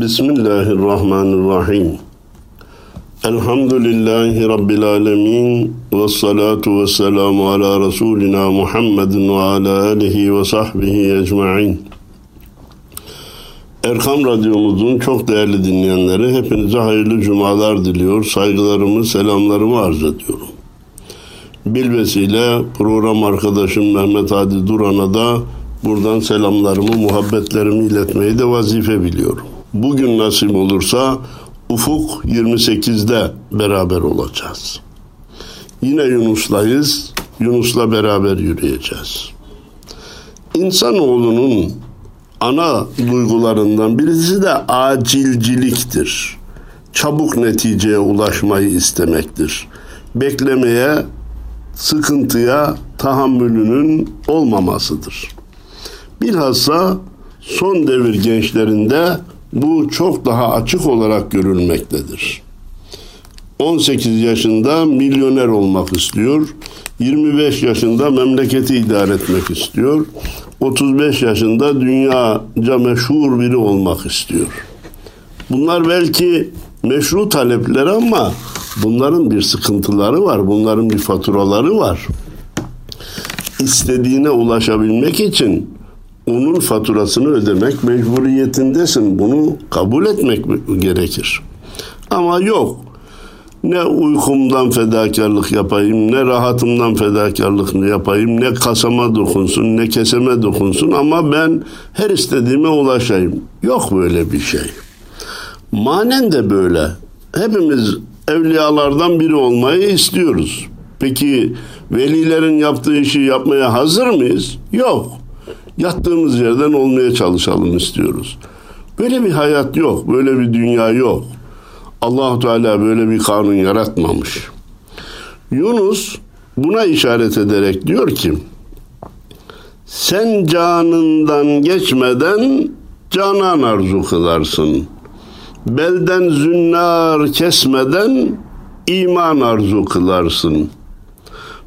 Bismillahirrahmanirrahim. Elhamdülillahi Rabbil alemin. Ve salatu ve selamu ala Resulina Muhammedin ve ala alihi ve sahbihi ecma'in. Erkam Radyomuzun çok değerli dinleyenleri hepinize hayırlı cumalar diliyor. Saygılarımı, selamlarımı arz ediyorum. Bilvesile program arkadaşım Mehmet Hadi Duran'a da buradan selamlarımı, muhabbetlerimi iletmeyi de vazife biliyorum. Bugün nasip olursa Ufuk 28'de beraber olacağız. Yine Yunus'layız. Yunus'la beraber yürüyeceğiz. İnsanoğlunun ana duygularından birisi de acilciliktir. Çabuk neticeye ulaşmayı istemektir. Beklemeye, sıkıntıya tahammülünün olmamasıdır. Bilhassa son devir gençlerinde bu çok daha açık olarak görülmektedir. 18 yaşında milyoner olmak istiyor. 25 yaşında memleketi idare etmek istiyor. 35 yaşında dünyaca meşhur biri olmak istiyor. Bunlar belki meşru talepler ama bunların bir sıkıntıları var. Bunların bir faturaları var. İstediğine ulaşabilmek için onun faturasını ödemek mecburiyetindesin. Bunu kabul etmek gerekir. Ama yok. Ne uykumdan fedakarlık yapayım, ne rahatımdan fedakarlık yapayım, ne kasama dokunsun, ne keseme dokunsun ama ben her istediğime ulaşayım. Yok böyle bir şey. Manen de böyle. Hepimiz evliyalardan biri olmayı istiyoruz. Peki velilerin yaptığı işi yapmaya hazır mıyız? Yok. Yattığımız yerden olmaya çalışalım istiyoruz. Böyle bir hayat yok, böyle bir dünya yok. allah Teala böyle bir kanun yaratmamış. Yunus buna işaret ederek diyor ki, sen canından geçmeden canan arzu kılarsın. Belden zünnar kesmeden iman arzu kılarsın.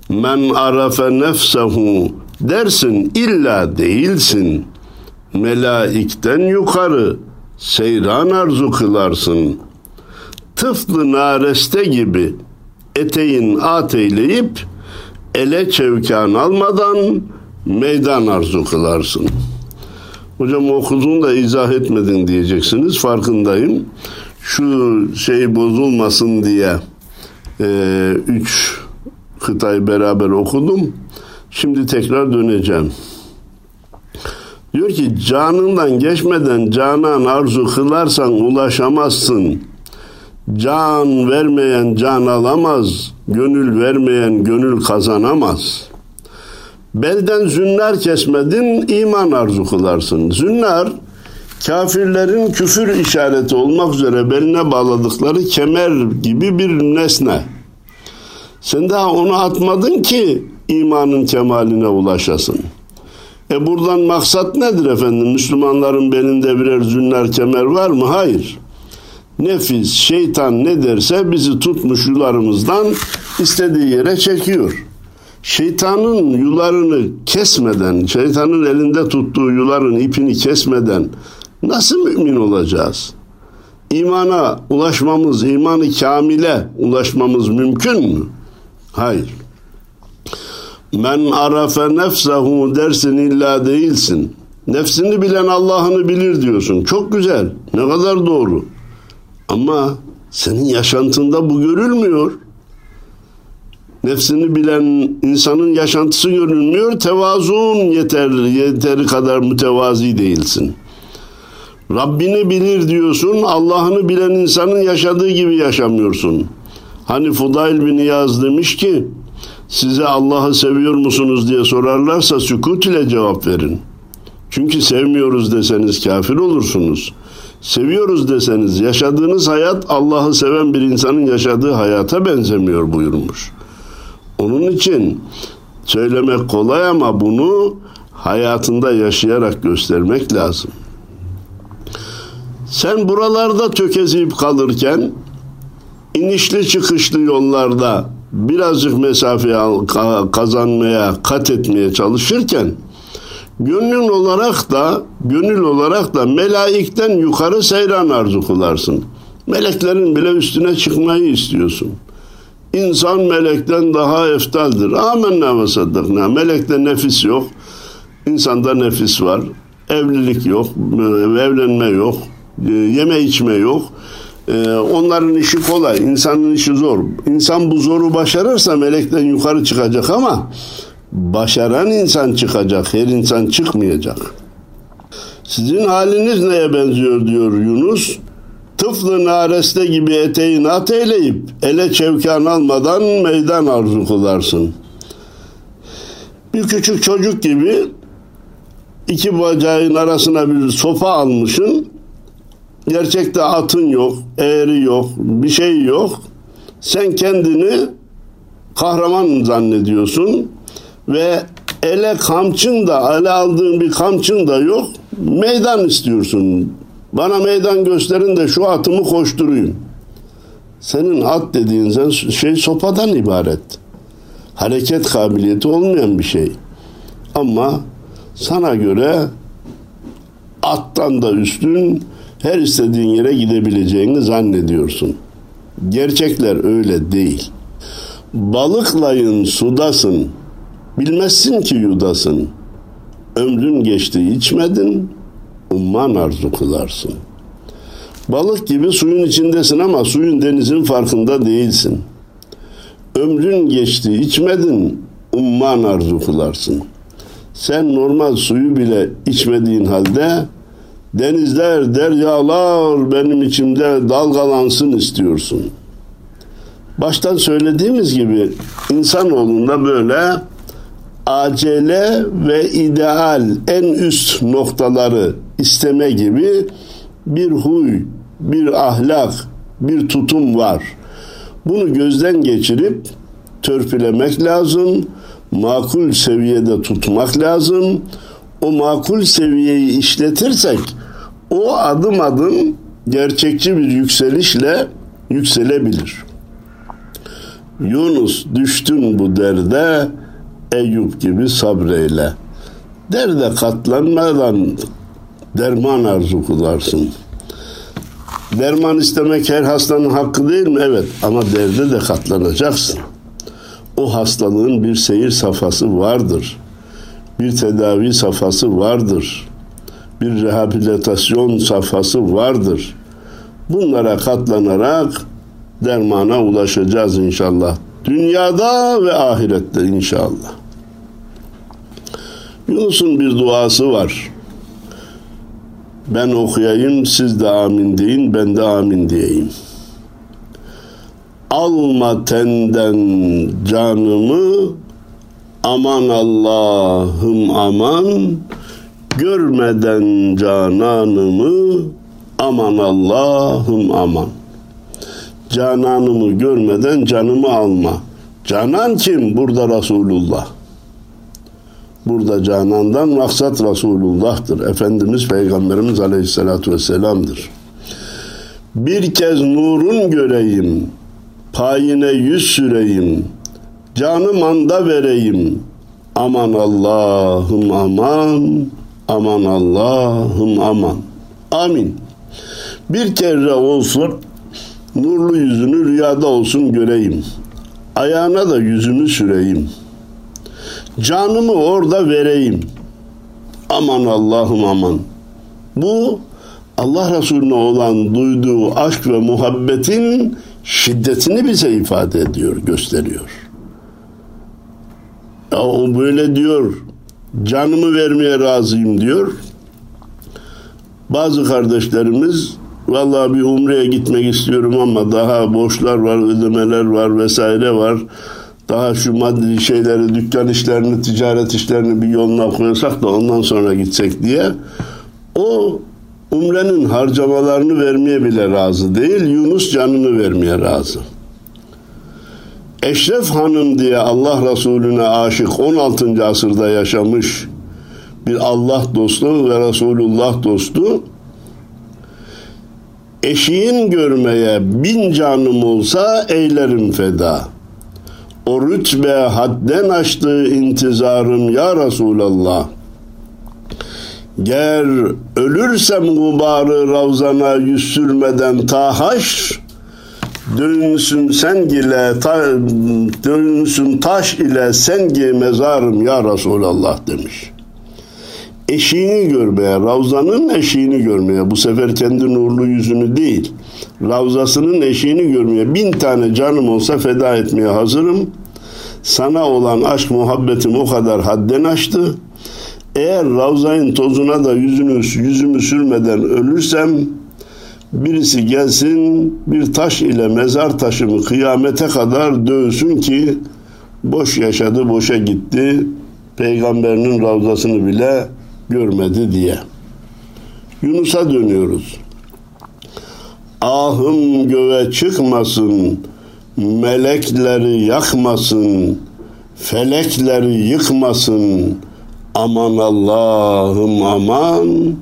Men arafe nefsehu dersin illa değilsin. Melaikten yukarı seyran arzu kılarsın. Tıflı nareste gibi eteğin ateyleyip ele çevkan almadan meydan arzu kılarsın. Hocam okudun da izah etmedin diyeceksiniz. Farkındayım. Şu şey bozulmasın diye e, üç kıtayı beraber okudum. Şimdi tekrar döneceğim. Diyor ki canından geçmeden canan arzu kılarsan ulaşamazsın. Can vermeyen can alamaz. Gönül vermeyen gönül kazanamaz. Belden zünnar kesmedin iman arzu kılarsın. Zünnar kafirlerin küfür işareti olmak üzere beline bağladıkları kemer gibi bir nesne. Sen daha onu atmadın ki imanın kemaline ulaşasın. E buradan maksat nedir efendim? Müslümanların belinde birer zünler kemer var mı? Hayır. Nefis, şeytan ne derse bizi tutmuş yularımızdan istediği yere çekiyor. Şeytanın yularını kesmeden, şeytanın elinde tuttuğu yuların ipini kesmeden nasıl mümin olacağız? İmana ulaşmamız, imanı kamile ulaşmamız mümkün mü? Hayır. Men arafe nefsehu dersin illa değilsin. Nefsini bilen Allah'ını bilir diyorsun. Çok güzel. Ne kadar doğru. Ama senin yaşantında bu görülmüyor. Nefsini bilen insanın yaşantısı görülmüyor. Tevazun yeter, yeteri kadar mütevazi değilsin. Rabbini bilir diyorsun. Allah'ını bilen insanın yaşadığı gibi yaşamıyorsun. Hani Fudayl bin Yaz demiş ki size Allah'ı seviyor musunuz diye sorarlarsa sükut ile cevap verin. Çünkü sevmiyoruz deseniz kafir olursunuz. Seviyoruz deseniz yaşadığınız hayat Allah'ı seven bir insanın yaşadığı hayata benzemiyor buyurmuş. Onun için söylemek kolay ama bunu hayatında yaşayarak göstermek lazım. Sen buralarda tökezleyip kalırken inişli çıkışlı yollarda birazcık mesafe kazanmaya, kat etmeye çalışırken Gönlün olarak da gönül olarak da melaikten yukarı seyran arzu kılarsın. Meleklerin bile üstüne çıkmayı istiyorsun. İnsan melekten daha eftaldir. Amenna ve saddakna. Melekte nefis yok. İnsanda nefis var. Evlilik yok. Evlenme yok. Yeme içme yok. Ee, onların işi kolay. insanın işi zor. İnsan bu zoru başarırsa melekten yukarı çıkacak ama başaran insan çıkacak. Her insan çıkmayacak. Sizin haliniz neye benziyor diyor Yunus. Tıflı nareste gibi eteğini at eyleyip ele çevkan almadan meydan arzu kılarsın. Bir küçük çocuk gibi iki bacağın arasına bir sopa almışın. Gerçekte atın yok, eğri yok, bir şey yok. Sen kendini kahraman zannediyorsun ve ele kamçın da, ele aldığın bir kamçın da yok. Meydan istiyorsun. Bana meydan gösterin de şu atımı koşturayım. Senin at dediğin şey sopadan ibaret. Hareket kabiliyeti olmayan bir şey. Ama sana göre attan da üstün her istediğin yere gidebileceğini zannediyorsun. Gerçekler öyle değil. Balıklayın sudasın. Bilmezsin ki yudasın. Ömrün geçti içmedin, umman arzu kılarsın. Balık gibi suyun içindesin ama suyun denizin farkında değilsin. Ömrün geçti içmedin, umman arzu kılarsın. Sen normal suyu bile içmediğin halde denizler, deryalar benim içimde dalgalansın istiyorsun. Baştan söylediğimiz gibi insanoğlunda böyle acele ve ideal en üst noktaları isteme gibi bir huy, bir ahlak, bir tutum var. Bunu gözden geçirip törpülemek lazım, makul seviyede tutmak lazım. O makul seviyeyi işletirsek o adım adım gerçekçi bir yükselişle yükselebilir. Yunus düştün bu derde Eyüp gibi sabreyle. Derde katlanmadan derman arzu kılarsın. Derman istemek her hastanın hakkı değil mi? Evet ama derde de katlanacaksın. O hastalığın bir seyir safhası vardır. Bir tedavi safhası vardır. Bir rehabilitasyon safhası vardır. Bunlara katlanarak dermana ulaşacağız inşallah. Dünyada ve ahirette inşallah. Yunus'un bir duası var. Ben okuyayım, siz de amin deyin, ben de amin diyeyim. Alma tenden canımı, aman Allah'ım aman, görmeden cananımı, aman Allah'ım aman. Cananımı görmeden canımı alma. Canan kim? Burada Resulullah. Burada canandan maksat Resulullah'tır. Efendimiz Peygamberimiz Aleyhisselatü Vesselam'dır. Bir kez nurun göreyim, payine yüz süreyim, canım anda vereyim. Aman Allah'ım aman, aman Allah'ım aman. Amin. Bir kere olsun nurlu yüzünü rüyada olsun göreyim. Ayağına da yüzümü süreyim.'' Canımı orada vereyim. Aman Allah'ım aman. Bu Allah Resulüne olan duyduğu aşk ve muhabbetin şiddetini bize ifade ediyor, gösteriyor. O böyle diyor, canımı vermeye razıyım diyor. Bazı kardeşlerimiz vallahi bir umreye gitmek istiyorum ama daha borçlar var, ödemeler var vesaire var daha şu maddi şeyleri, dükkan işlerini, ticaret işlerini bir yoluna koysak da ondan sonra gitsek diye o umrenin harcamalarını vermeye bile razı değil, Yunus canını vermeye razı. Eşref Hanım diye Allah Resulüne aşık 16. asırda yaşamış bir Allah dostu ve Resulullah dostu eşiğin görmeye bin canım olsa eylerim feda.'' O rütbe hadden aştı intizarım ya Resulallah. Ger ölürsem gubarı ravzana yüz sürmeden ta haşr, dönünsün sen ile ta, dönünsün taş ile sengi mezarım ya Resulallah demiş. Eşiğini görmeye, Ravza'nın eşiğini görmeye, bu sefer kendi nurlu yüzünü değil, Ravza'sının eşiğini görmeye bin tane canım olsa feda etmeye hazırım. Sana olan aşk muhabbetim o kadar hadden aştı. Eğer Ravza'nın tozuna da yüzünü, yüzümü sürmeden ölürsem birisi gelsin bir taş ile mezar taşımı kıyamete kadar dövsün ki boş yaşadı boşa gitti peygamberinin ravzasını bile görmedi diye. Yunus'a dönüyoruz. Ahım göğe çıkmasın, melekleri yakmasın, felekleri yıkmasın. Aman Allah'ım aman,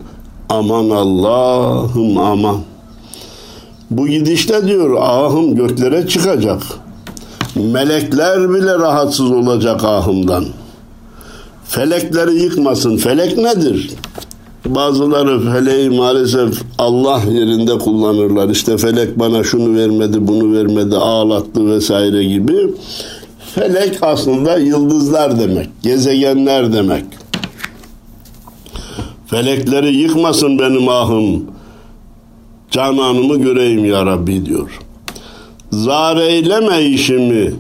aman Allah'ım aman. Bu gidişte diyor ahım göklere çıkacak. Melekler bile rahatsız olacak ahımdan. Felekleri yıkmasın. Felek nedir? Bazıları feleği maalesef Allah yerinde kullanırlar. İşte felek bana şunu vermedi, bunu vermedi, ağlattı vesaire gibi. Felek aslında yıldızlar demek, gezegenler demek. Felekleri yıkmasın benim ahım. Cananımı göreyim ya Rabbi diyor. Zareyleme işimi,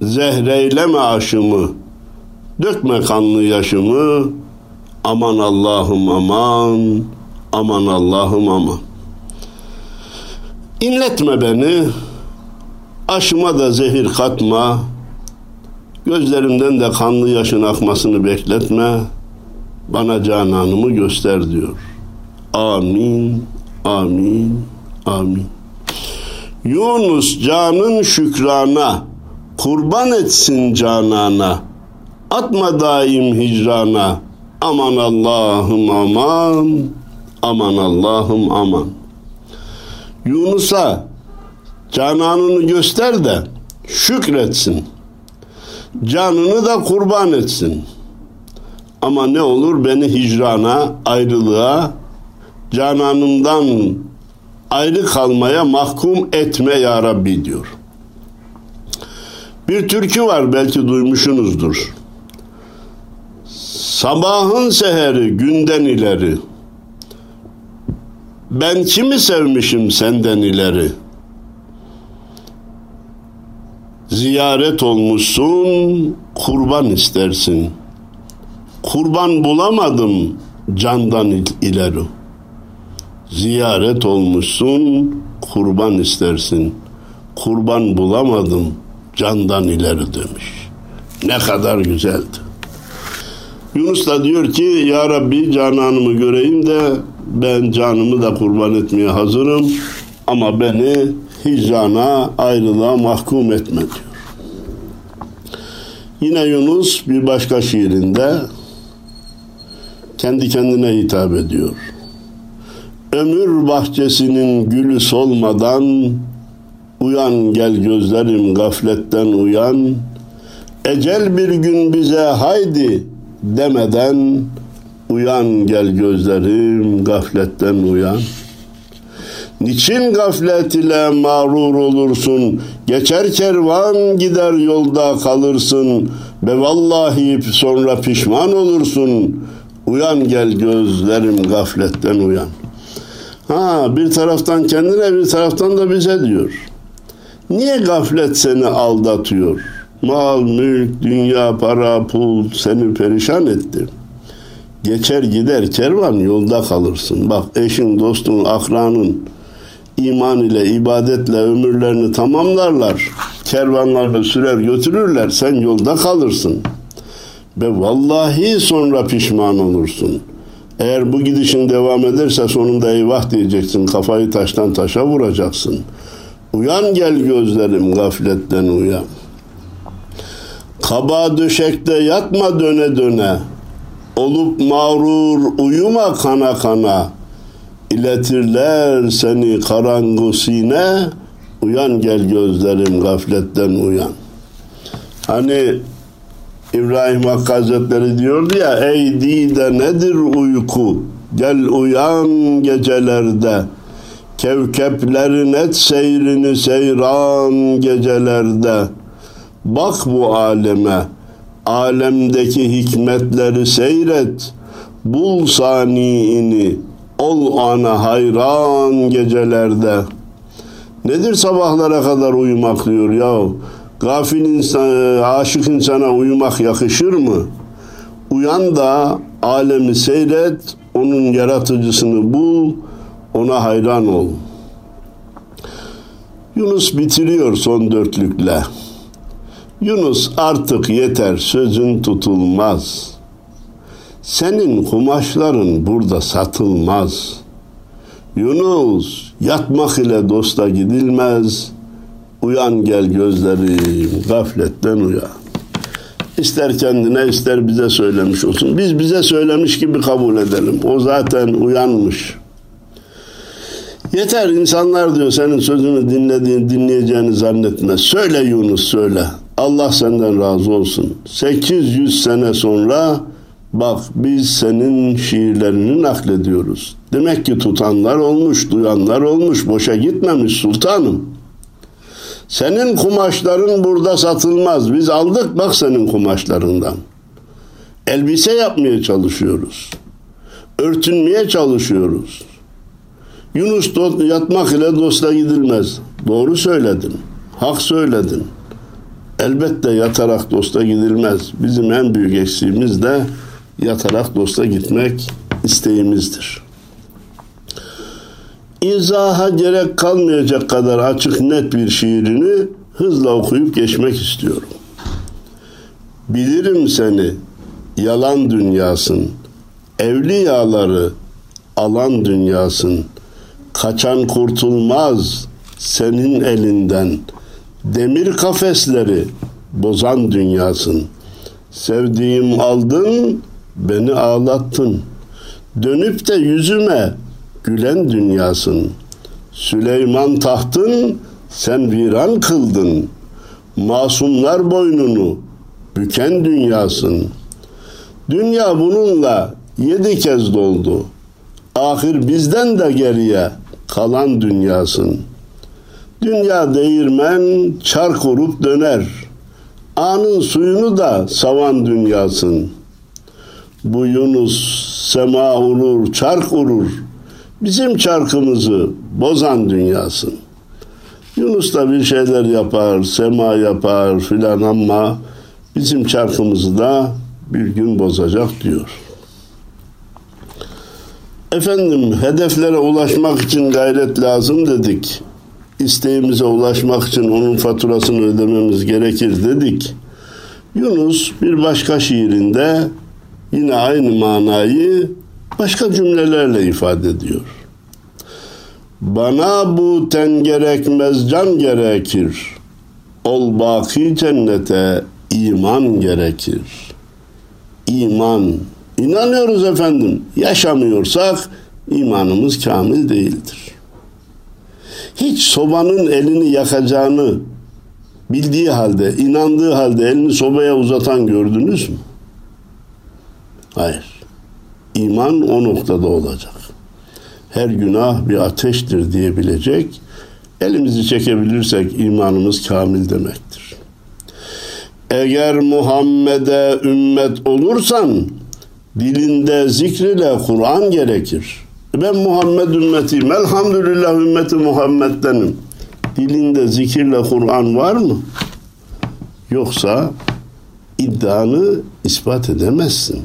zehreyleme aşımı, dökme kanlı yaşımı, aman Allah'ım aman, aman Allah'ım aman. İnletme beni, aşıma da zehir katma, gözlerimden de kanlı yaşın akmasını bekletme, bana cananımı göster diyor. Amin, amin, amin. Yunus canın şükrana, kurban etsin canana, atma daim hicrana, aman Allah'ım aman, aman Allah'ım aman. Yunus'a cananını göster de şükretsin. Canını da kurban etsin. Ama ne olur beni hicrana, ayrılığa, cananımdan ayrı kalmaya mahkum etme ya Rabbi diyor. Bir türkü var belki duymuşsunuzdur. Sabahın seheri günden ileri Ben kimi sevmişim senden ileri Ziyaret olmuşsun kurban istersin Kurban bulamadım candan ileri Ziyaret olmuşsun kurban istersin Kurban bulamadım candan ileri demiş. Ne kadar güzeldi. Yunus da diyor ki Ya Rabbi cananımı göreyim de ben canımı da kurban etmeye hazırım ama beni hicrana ayrılığa mahkum etme diyor. Yine Yunus bir başka şiirinde kendi kendine hitap ediyor. Ömür bahçesinin gülü solmadan uyan gel gözlerim gafletten uyan ecel bir gün bize haydi demeden uyan gel gözlerim gafletten uyan. Niçin gaflet ile mağrur olursun? Geçer kervan gider yolda kalırsın. Be vallahi sonra pişman olursun. Uyan gel gözlerim gafletten uyan. Ha bir taraftan kendine bir taraftan da bize diyor. Niye gaflet seni aldatıyor? Mal, mülk, dünya, para, pul seni perişan etti. Geçer gider kervan yolda kalırsın. Bak eşin, dostun, akranın iman ile, ibadetle ömürlerini tamamlarlar. Kervanlarla sürer götürürler. Sen yolda kalırsın. Ve vallahi sonra pişman olursun. Eğer bu gidişin devam ederse sonunda eyvah diyeceksin. Kafayı taştan taşa vuracaksın. Uyan gel gözlerim gafletten uyan. Kaba döşekte yatma döne döne. Olup mağrur uyuma kana kana. İletirler seni karangusine. Uyan gel gözlerim gafletten uyan. Hani İbrahim Hakkı Hazretleri diyordu ya ey dide nedir uyku? Gel uyan gecelerde. Kevkeplerin et seyrini seyran gecelerde. Bak bu aleme. Alemdeki hikmetleri seyret. Bul saniini. Ol ana hayran gecelerde. Nedir sabahlara kadar uyumak diyor ya Gafil insan, aşık insana uyumak yakışır mı? Uyan da alemi seyret, onun yaratıcısını bul, ona hayran ol. Yunus bitiriyor son dörtlükle. Yunus artık yeter sözün tutulmaz. Senin kumaşların burada satılmaz. Yunus yatmak ile dosta gidilmez.'' Uyan gel gözlerim, gafletten uyan. İster kendine ister bize söylemiş olsun. Biz bize söylemiş gibi kabul edelim. O zaten uyanmış. Yeter insanlar diyor senin sözünü dinlediğini dinleyeceğini zannetme. Söyle Yunus söyle. Allah senden razı olsun. 800 sene sonra bak biz senin şiirlerini naklediyoruz. Demek ki tutanlar olmuş, duyanlar olmuş. Boşa gitmemiş sultanım. Senin kumaşların burada satılmaz. Biz aldık bak senin kumaşlarından. Elbise yapmaya çalışıyoruz. Örtünmeye çalışıyoruz. Yunus yatmak ile dosta gidilmez. Doğru söyledin. Hak söyledin. Elbette yatarak dosta gidilmez. Bizim en büyük eksiğimiz de yatarak dosta gitmek isteğimizdir izaha gerek kalmayacak kadar açık net bir şiirini hızla okuyup geçmek istiyorum. Bilirim seni, yalan dünyasın, evliyaları alan dünyasın, kaçan kurtulmaz senin elinden, demir kafesleri bozan dünyasın. Sevdiğim aldın, beni ağlattın. Dönüp de yüzüme gülen dünyasın. Süleyman tahtın sen viran kıldın. Masumlar boynunu büken dünyasın. Dünya bununla yedi kez doldu. Ahir bizden de geriye kalan dünyasın. Dünya değirmen çark vurup döner. Anın suyunu da savan dünyasın. Bu Yunus sema urur, çark urur bizim çarkımızı bozan dünyasın. Yunus da bir şeyler yapar, sema yapar filan ama bizim çarkımızı da bir gün bozacak diyor. Efendim hedeflere ulaşmak için gayret lazım dedik. İsteğimize ulaşmak için onun faturasını ödememiz gerekir dedik. Yunus bir başka şiirinde yine aynı manayı başka cümlelerle ifade ediyor. Bana bu ten gerekmez can gerekir. Ol baki cennete iman gerekir. İman. İnanıyoruz efendim. Yaşamıyorsak imanımız kamil değildir. Hiç sobanın elini yakacağını bildiği halde, inandığı halde elini sobaya uzatan gördünüz mü? Hayır. İman o noktada olacak. Her günah bir ateştir diyebilecek. Elimizi çekebilirsek imanımız kamil demektir. Eğer Muhammed'e ümmet olursan dilinde zikriyle Kur'an gerekir. Ben Muhammed ümmetiyim. Elhamdülillah ümmeti Muhammed'denim. Dilinde zikirle Kur'an var mı? Yoksa iddianı ispat edemezsin.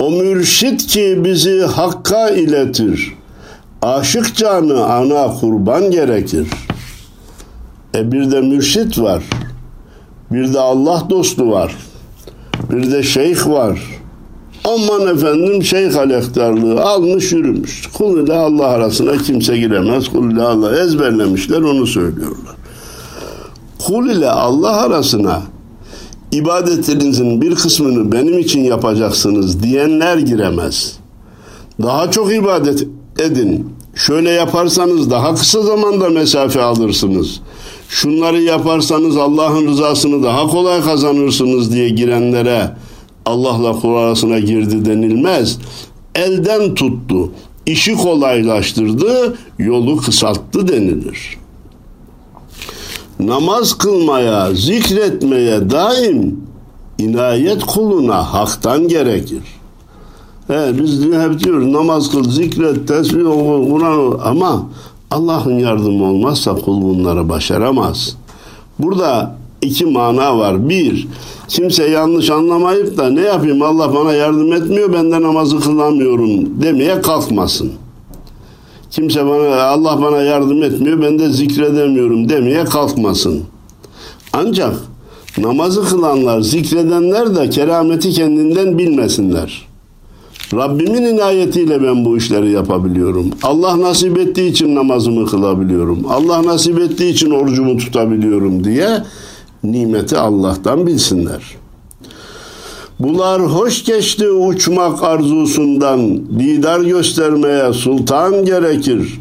O mürşit ki bizi hakka iletir. Aşık canı ana kurban gerekir. E bir de mürşit var. Bir de Allah dostu var. Bir de şeyh var. Aman efendim şeyh alektarlığı almış yürümüş. Kul ile Allah arasına kimse giremez. Kul ile Allah ezberlemişler onu söylüyorlar. Kul ile Allah arasına ibadetinizin bir kısmını benim için yapacaksınız diyenler giremez. Daha çok ibadet edin. Şöyle yaparsanız daha kısa zamanda mesafe alırsınız. şunları yaparsanız Allah'ın rızasını daha kolay kazanırsınız diye girenlere Allah'la kul arasına girdi denilmez. Elden tuttu, işi kolaylaştırdı, yolu kısalttı denilir. Namaz kılmaya, zikretmeye daim inayet kuluna haktan gerekir. He, biz hep diyoruz namaz kıl, zikret, tesbih Kur'an ama Allah'ın yardımı olmazsa kul bunları başaramaz. Burada iki mana var. Bir, kimse yanlış anlamayıp da ne yapayım Allah bana yardım etmiyor ben de namazı kılamıyorum demeye kalkmasın. Kimse bana Allah bana yardım etmiyor ben de zikredemiyorum demeye kalkmasın. Ancak namazı kılanlar, zikredenler de kerameti kendinden bilmesinler. Rabbimin inayetiyle ben bu işleri yapabiliyorum. Allah nasip ettiği için namazımı kılabiliyorum. Allah nasip ettiği için orucumu tutabiliyorum diye nimeti Allah'tan bilsinler. Bular hoş geçti uçmak arzusundan, didar göstermeye sultan gerekir.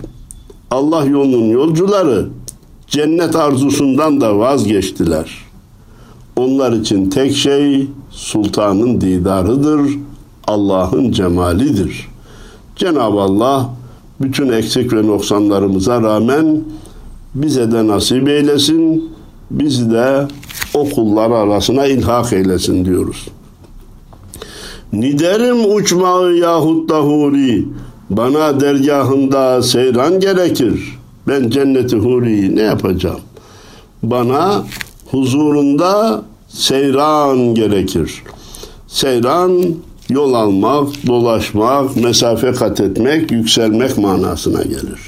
Allah yolunun yolcuları cennet arzusundan da vazgeçtiler. Onlar için tek şey sultanın didarıdır, Allah'ın cemalidir. Cenab-ı Allah bütün eksik ve noksanlarımıza rağmen bize de nasip eylesin, bizi de o kullar arasına ilhak eylesin diyoruz. Niderim uçmağı yahut da huri, bana dergahında seyran gerekir. Ben cenneti huriyi ne yapacağım? Bana huzurunda seyran gerekir. Seyran yol almak, dolaşmak, mesafe kat etmek, yükselmek manasına gelir.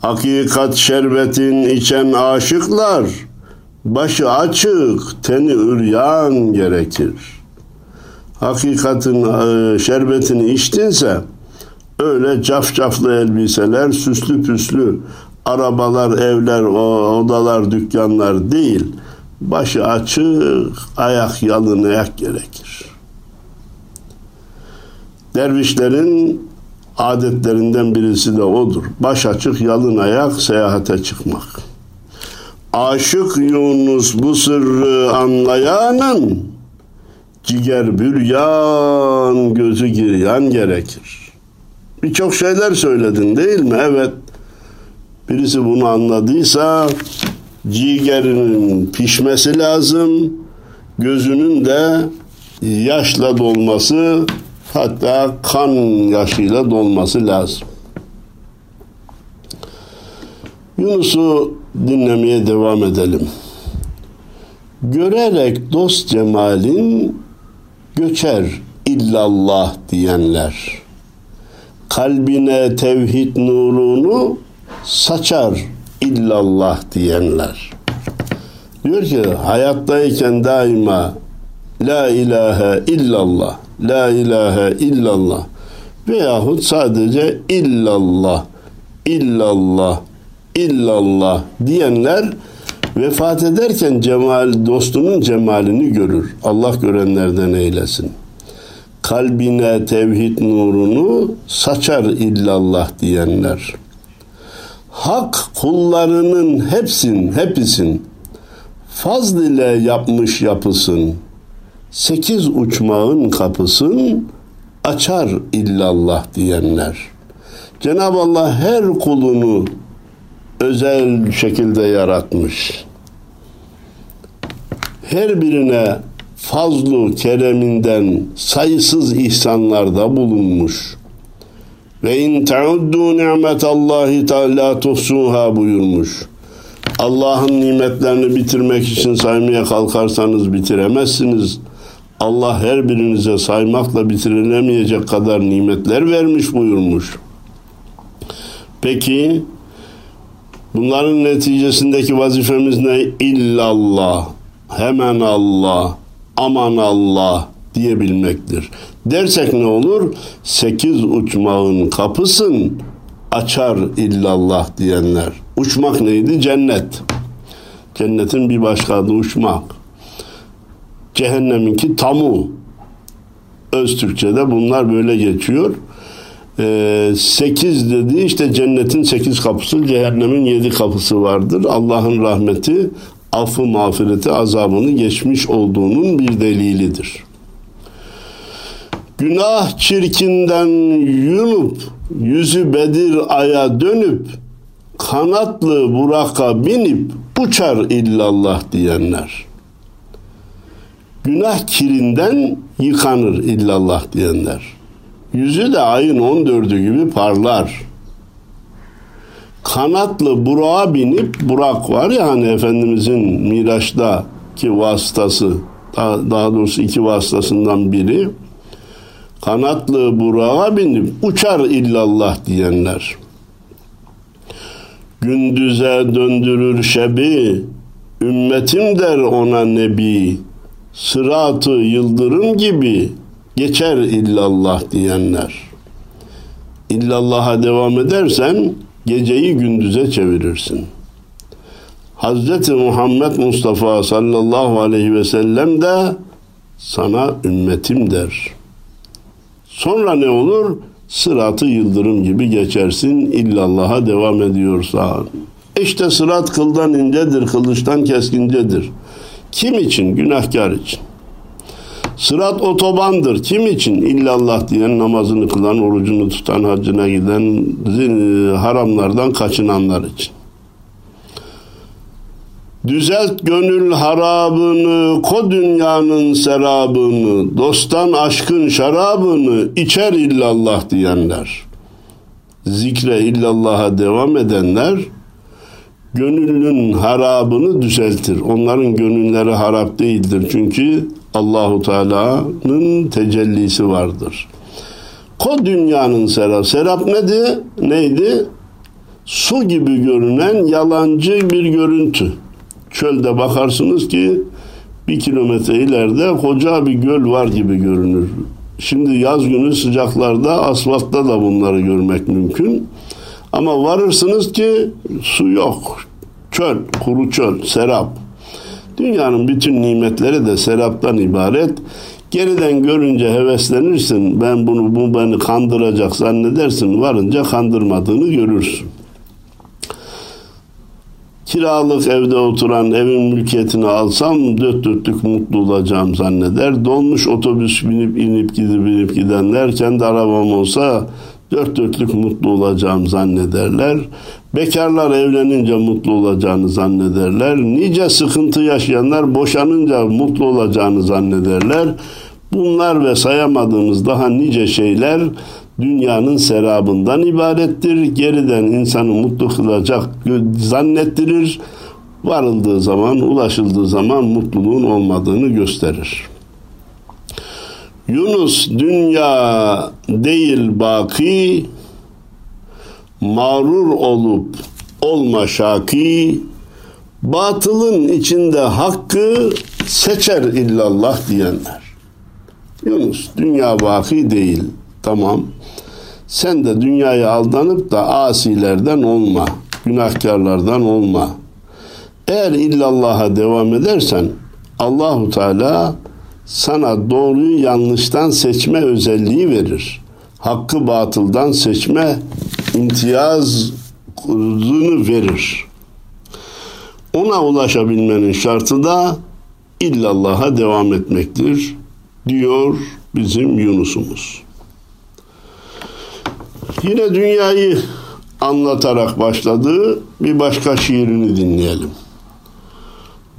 Hakikat şerbetin içen aşıklar, başı açık, teni üryan gerekir. Hakikatin e, şerbetini içtinse, öyle cafcaflı elbiseler, süslü püslü arabalar, evler, odalar, dükkanlar değil, başı açık, ayak yalın ayak gerekir. Dervişlerin adetlerinden birisi de odur. Baş açık yalın ayak seyahate çıkmak. Aşık Yunus bu sırrı anlayanın ciger büryan gözü giryan gerekir. Birçok şeyler söyledin değil mi? Evet. Birisi bunu anladıysa ciğerinin pişmesi lazım. Gözünün de yaşla dolması hatta kan yaşıyla dolması lazım. Yunus'u dinlemeye devam edelim. Görerek dost cemalin göçer illallah diyenler. Kalbine tevhid nurunu saçar illallah diyenler. Diyor ki hayattayken daima la ilahe illallah La ilahe illallah veyahut sadece illallah, illallah, illallah diyenler vefat ederken cemal dostunun cemalini görür. Allah görenlerden eylesin. Kalbine tevhid nurunu saçar illallah diyenler. Hak kullarının hepsin, hepisin fazl ile yapmış yapısın.'' sekiz uçmağın kapısın açar illallah diyenler. Cenab-ı Allah her kulunu özel şekilde yaratmış. Her birine fazlu kereminden sayısız ihsanlarda bulunmuş. Ve in tauddu ni'metallahi la tuhsuha buyurmuş. Allah'ın nimetlerini bitirmek için saymaya kalkarsanız bitiremezsiniz. Allah her birinize saymakla bitirilemeyecek kadar nimetler vermiş buyurmuş. Peki bunların neticesindeki vazifemiz ne? İllallah, hemen Allah, aman Allah diyebilmektir. Dersek ne olur? Sekiz uçmağın kapısın açar illallah diyenler. Uçmak neydi? Cennet. Cennetin bir başka adı uçmak. Cehenneminki tamu. Öz Türkçe'de bunlar böyle geçiyor. E, sekiz dedi işte cennetin sekiz kapısı, cehennemin yedi kapısı vardır. Allah'ın rahmeti, affı, mağfireti, azabını geçmiş olduğunun bir delilidir. Günah çirkinden yunup, yüzü Bedir aya dönüp, kanatlı buraka binip uçar illallah diyenler. Günah kirinden yıkanır illallah diyenler. Yüzü de ayın 14'ü gibi parlar. Kanatlı Burak'a binip Burak var ya hani Efendimizin Miraç'ta ki vasıtası daha, doğrusu iki vasıtasından biri kanatlı Burak'a binip uçar illallah diyenler. Gündüze döndürür şebi, ümmetim der ona nebi, sıratı yıldırım gibi geçer illallah diyenler. İllallah'a devam edersen geceyi gündüze çevirirsin. Hazreti Muhammed Mustafa sallallahu aleyhi ve sellem de sana ümmetim der. Sonra ne olur? Sıratı yıldırım gibi geçersin illallah'a devam ediyorsan. İşte sırat kıldan incedir, kılıçtan keskincedir. Kim için? Günahkar için. Sırat otobandır. Kim için? İllallah diyen, namazını kılan, orucunu tutan, hacına giden, haramlardan kaçınanlar için. Düzelt gönül harabını, ko dünyanın serabını, dosttan aşkın şarabını içer illallah diyenler. Zikre illallah'a devam edenler, gönlünün harabını düzeltir. Onların gönülleri harap değildir. Çünkü Allahu Teala'nın tecellisi vardır. Ko dünyanın serap. Serap neydi? Neydi? Su gibi görünen yalancı bir görüntü. Çölde bakarsınız ki bir kilometre ileride koca bir göl var gibi görünür. Şimdi yaz günü sıcaklarda asfaltta da bunları görmek mümkün. Ama varırsınız ki su yok. Çöl, kuru çöl, serap. Dünyanın bütün nimetleri de seraptan ibaret. Geriden görünce heveslenirsin. Ben bunu bu beni kandıracak zannedersin. Varınca kandırmadığını görürsün. Kiralık evde oturan evin mülkiyetini alsam dört dörtlük mutlu olacağım zanneder. Dolmuş otobüs binip inip gidip binip gidenler kendi arabam olsa dört dörtlük mutlu olacağım zannederler. Bekarlar evlenince mutlu olacağını zannederler. Nice sıkıntı yaşayanlar boşanınca mutlu olacağını zannederler. Bunlar ve sayamadığımız daha nice şeyler dünyanın serabından ibarettir. Geriden insanı mutlu kılacak zannettirir. Varıldığı zaman, ulaşıldığı zaman mutluluğun olmadığını gösterir. Yunus dünya değil baki, mağrur olup olma şaki, batılın içinde hakkı seçer illallah diyenler. Yunus dünya baki değil. Tamam. Sen de dünyaya aldanıp da asilerden olma. Günahkarlardan olma. Eğer illallah'a devam edersen Allahu Teala sana doğruyu yanlıştan seçme özelliği verir. Hakkı batıldan seçme imtiyazını verir. Ona ulaşabilmenin şartı da illallah'a devam etmektir diyor bizim Yunus'umuz. Yine dünyayı anlatarak başladığı bir başka şiirini dinleyelim.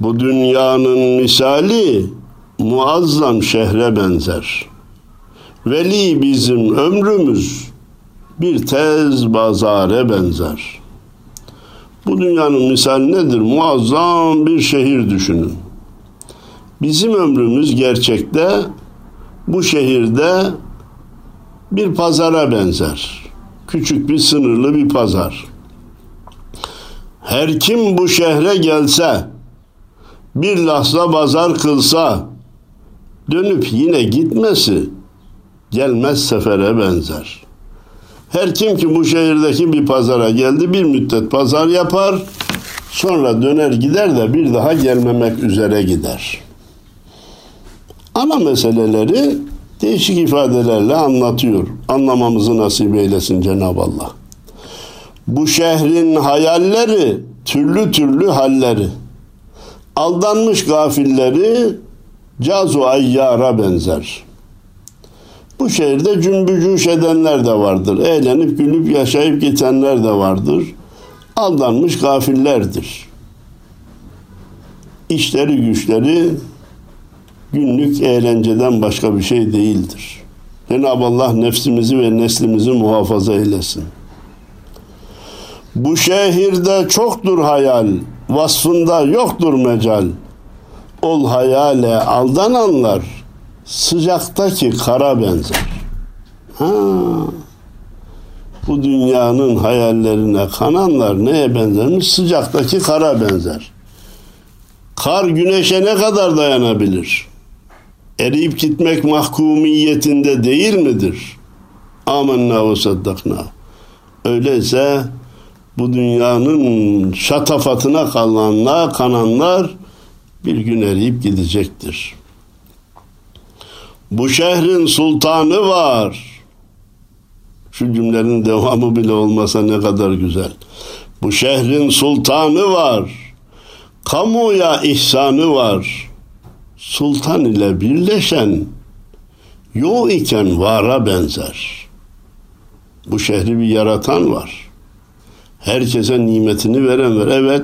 Bu dünyanın misali muazzam şehre benzer. Veli bizim ömrümüz bir tez bazare benzer. Bu dünyanın misali nedir? Muazzam bir şehir düşünün. Bizim ömrümüz gerçekte bu şehirde bir pazara benzer. Küçük bir sınırlı bir pazar. Her kim bu şehre gelse, bir lahza pazar kılsa, dönüp yine gitmesi gelmez sefere benzer. Her kim ki bu şehirdeki bir pazara geldi bir müddet pazar yapar, sonra döner gider de bir daha gelmemek üzere gider. Ana meseleleri değişik ifadelerle anlatıyor. Anlamamızı nasip eylesin Cenab-ı Allah. Bu şehrin hayalleri, türlü türlü halleri. Aldanmış gafilleri cazu ayyara benzer. Bu şehirde cümbücüş edenler de vardır. Eğlenip gülüp yaşayıp gitenler de vardır. Aldanmış gafillerdir. İşleri güçleri günlük eğlenceden başka bir şey değildir. Cenab-ı Allah nefsimizi ve neslimizi muhafaza eylesin. Bu şehirde çoktur hayal, vasfında yoktur mecal. Ol hayale aldananlar sıcaktaki kara benzer. Ha, bu dünyanın hayallerine kananlar neye benzermiş? Sıcaktaki kara benzer. Kar güneşe ne kadar dayanabilir? Eriyip gitmek mahkumiyetinde değil midir? Amenna ve saddakna. Öyleyse bu dünyanın şatafatına kalanlar, kananlar bir gün eriyip gidecektir. Bu şehrin sultanı var. Şu cümlenin devamı bile olmasa ne kadar güzel. Bu şehrin sultanı var. Kamuya ihsanı var. Sultan ile birleşen yok iken vara benzer. Bu şehri bir yaratan var. Herkese nimetini veren var. Evet,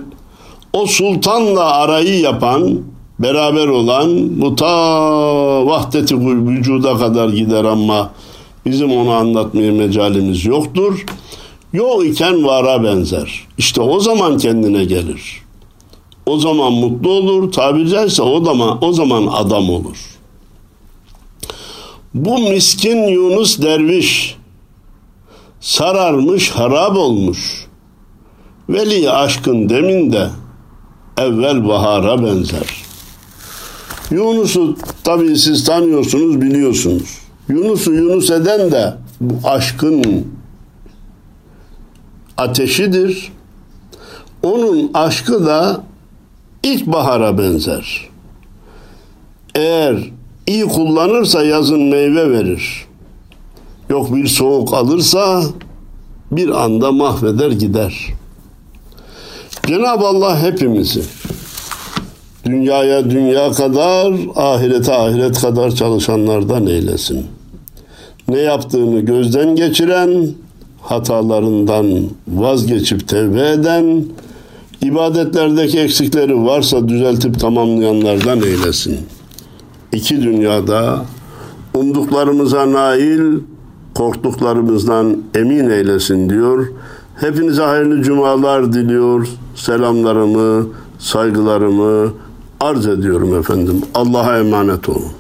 o sultanla arayı yapan, beraber olan bu ta vahdeti vücuda kadar gider ama bizim onu anlatmaya mecalimiz yoktur. Yok iken vara benzer. İşte o zaman kendine gelir. O zaman mutlu olur. Tabiri caizse o zaman, o zaman adam olur. Bu miskin Yunus derviş sararmış harap olmuş. Veli aşkın deminde evvel bahara benzer. Yunus'u tabii siz tanıyorsunuz, biliyorsunuz. Yunus'u Yunus eden de bu aşkın ateşidir. Onun aşkı da ilkbahara benzer. Eğer iyi kullanırsa yazın meyve verir. Yok bir soğuk alırsa bir anda mahveder gider. Cenab-ı Allah hepimizi dünyaya dünya kadar, ahirete ahiret kadar çalışanlardan eylesin. Ne yaptığını gözden geçiren, hatalarından vazgeçip tevbe eden, ibadetlerdeki eksikleri varsa düzeltip tamamlayanlardan eylesin. İki dünyada umduklarımıza nail, korktuklarımızdan emin eylesin diyor. Hepinize hayırlı cumalar diliyor. Selamlarımı, saygılarımı arz ediyorum efendim. Allah'a emanet olun.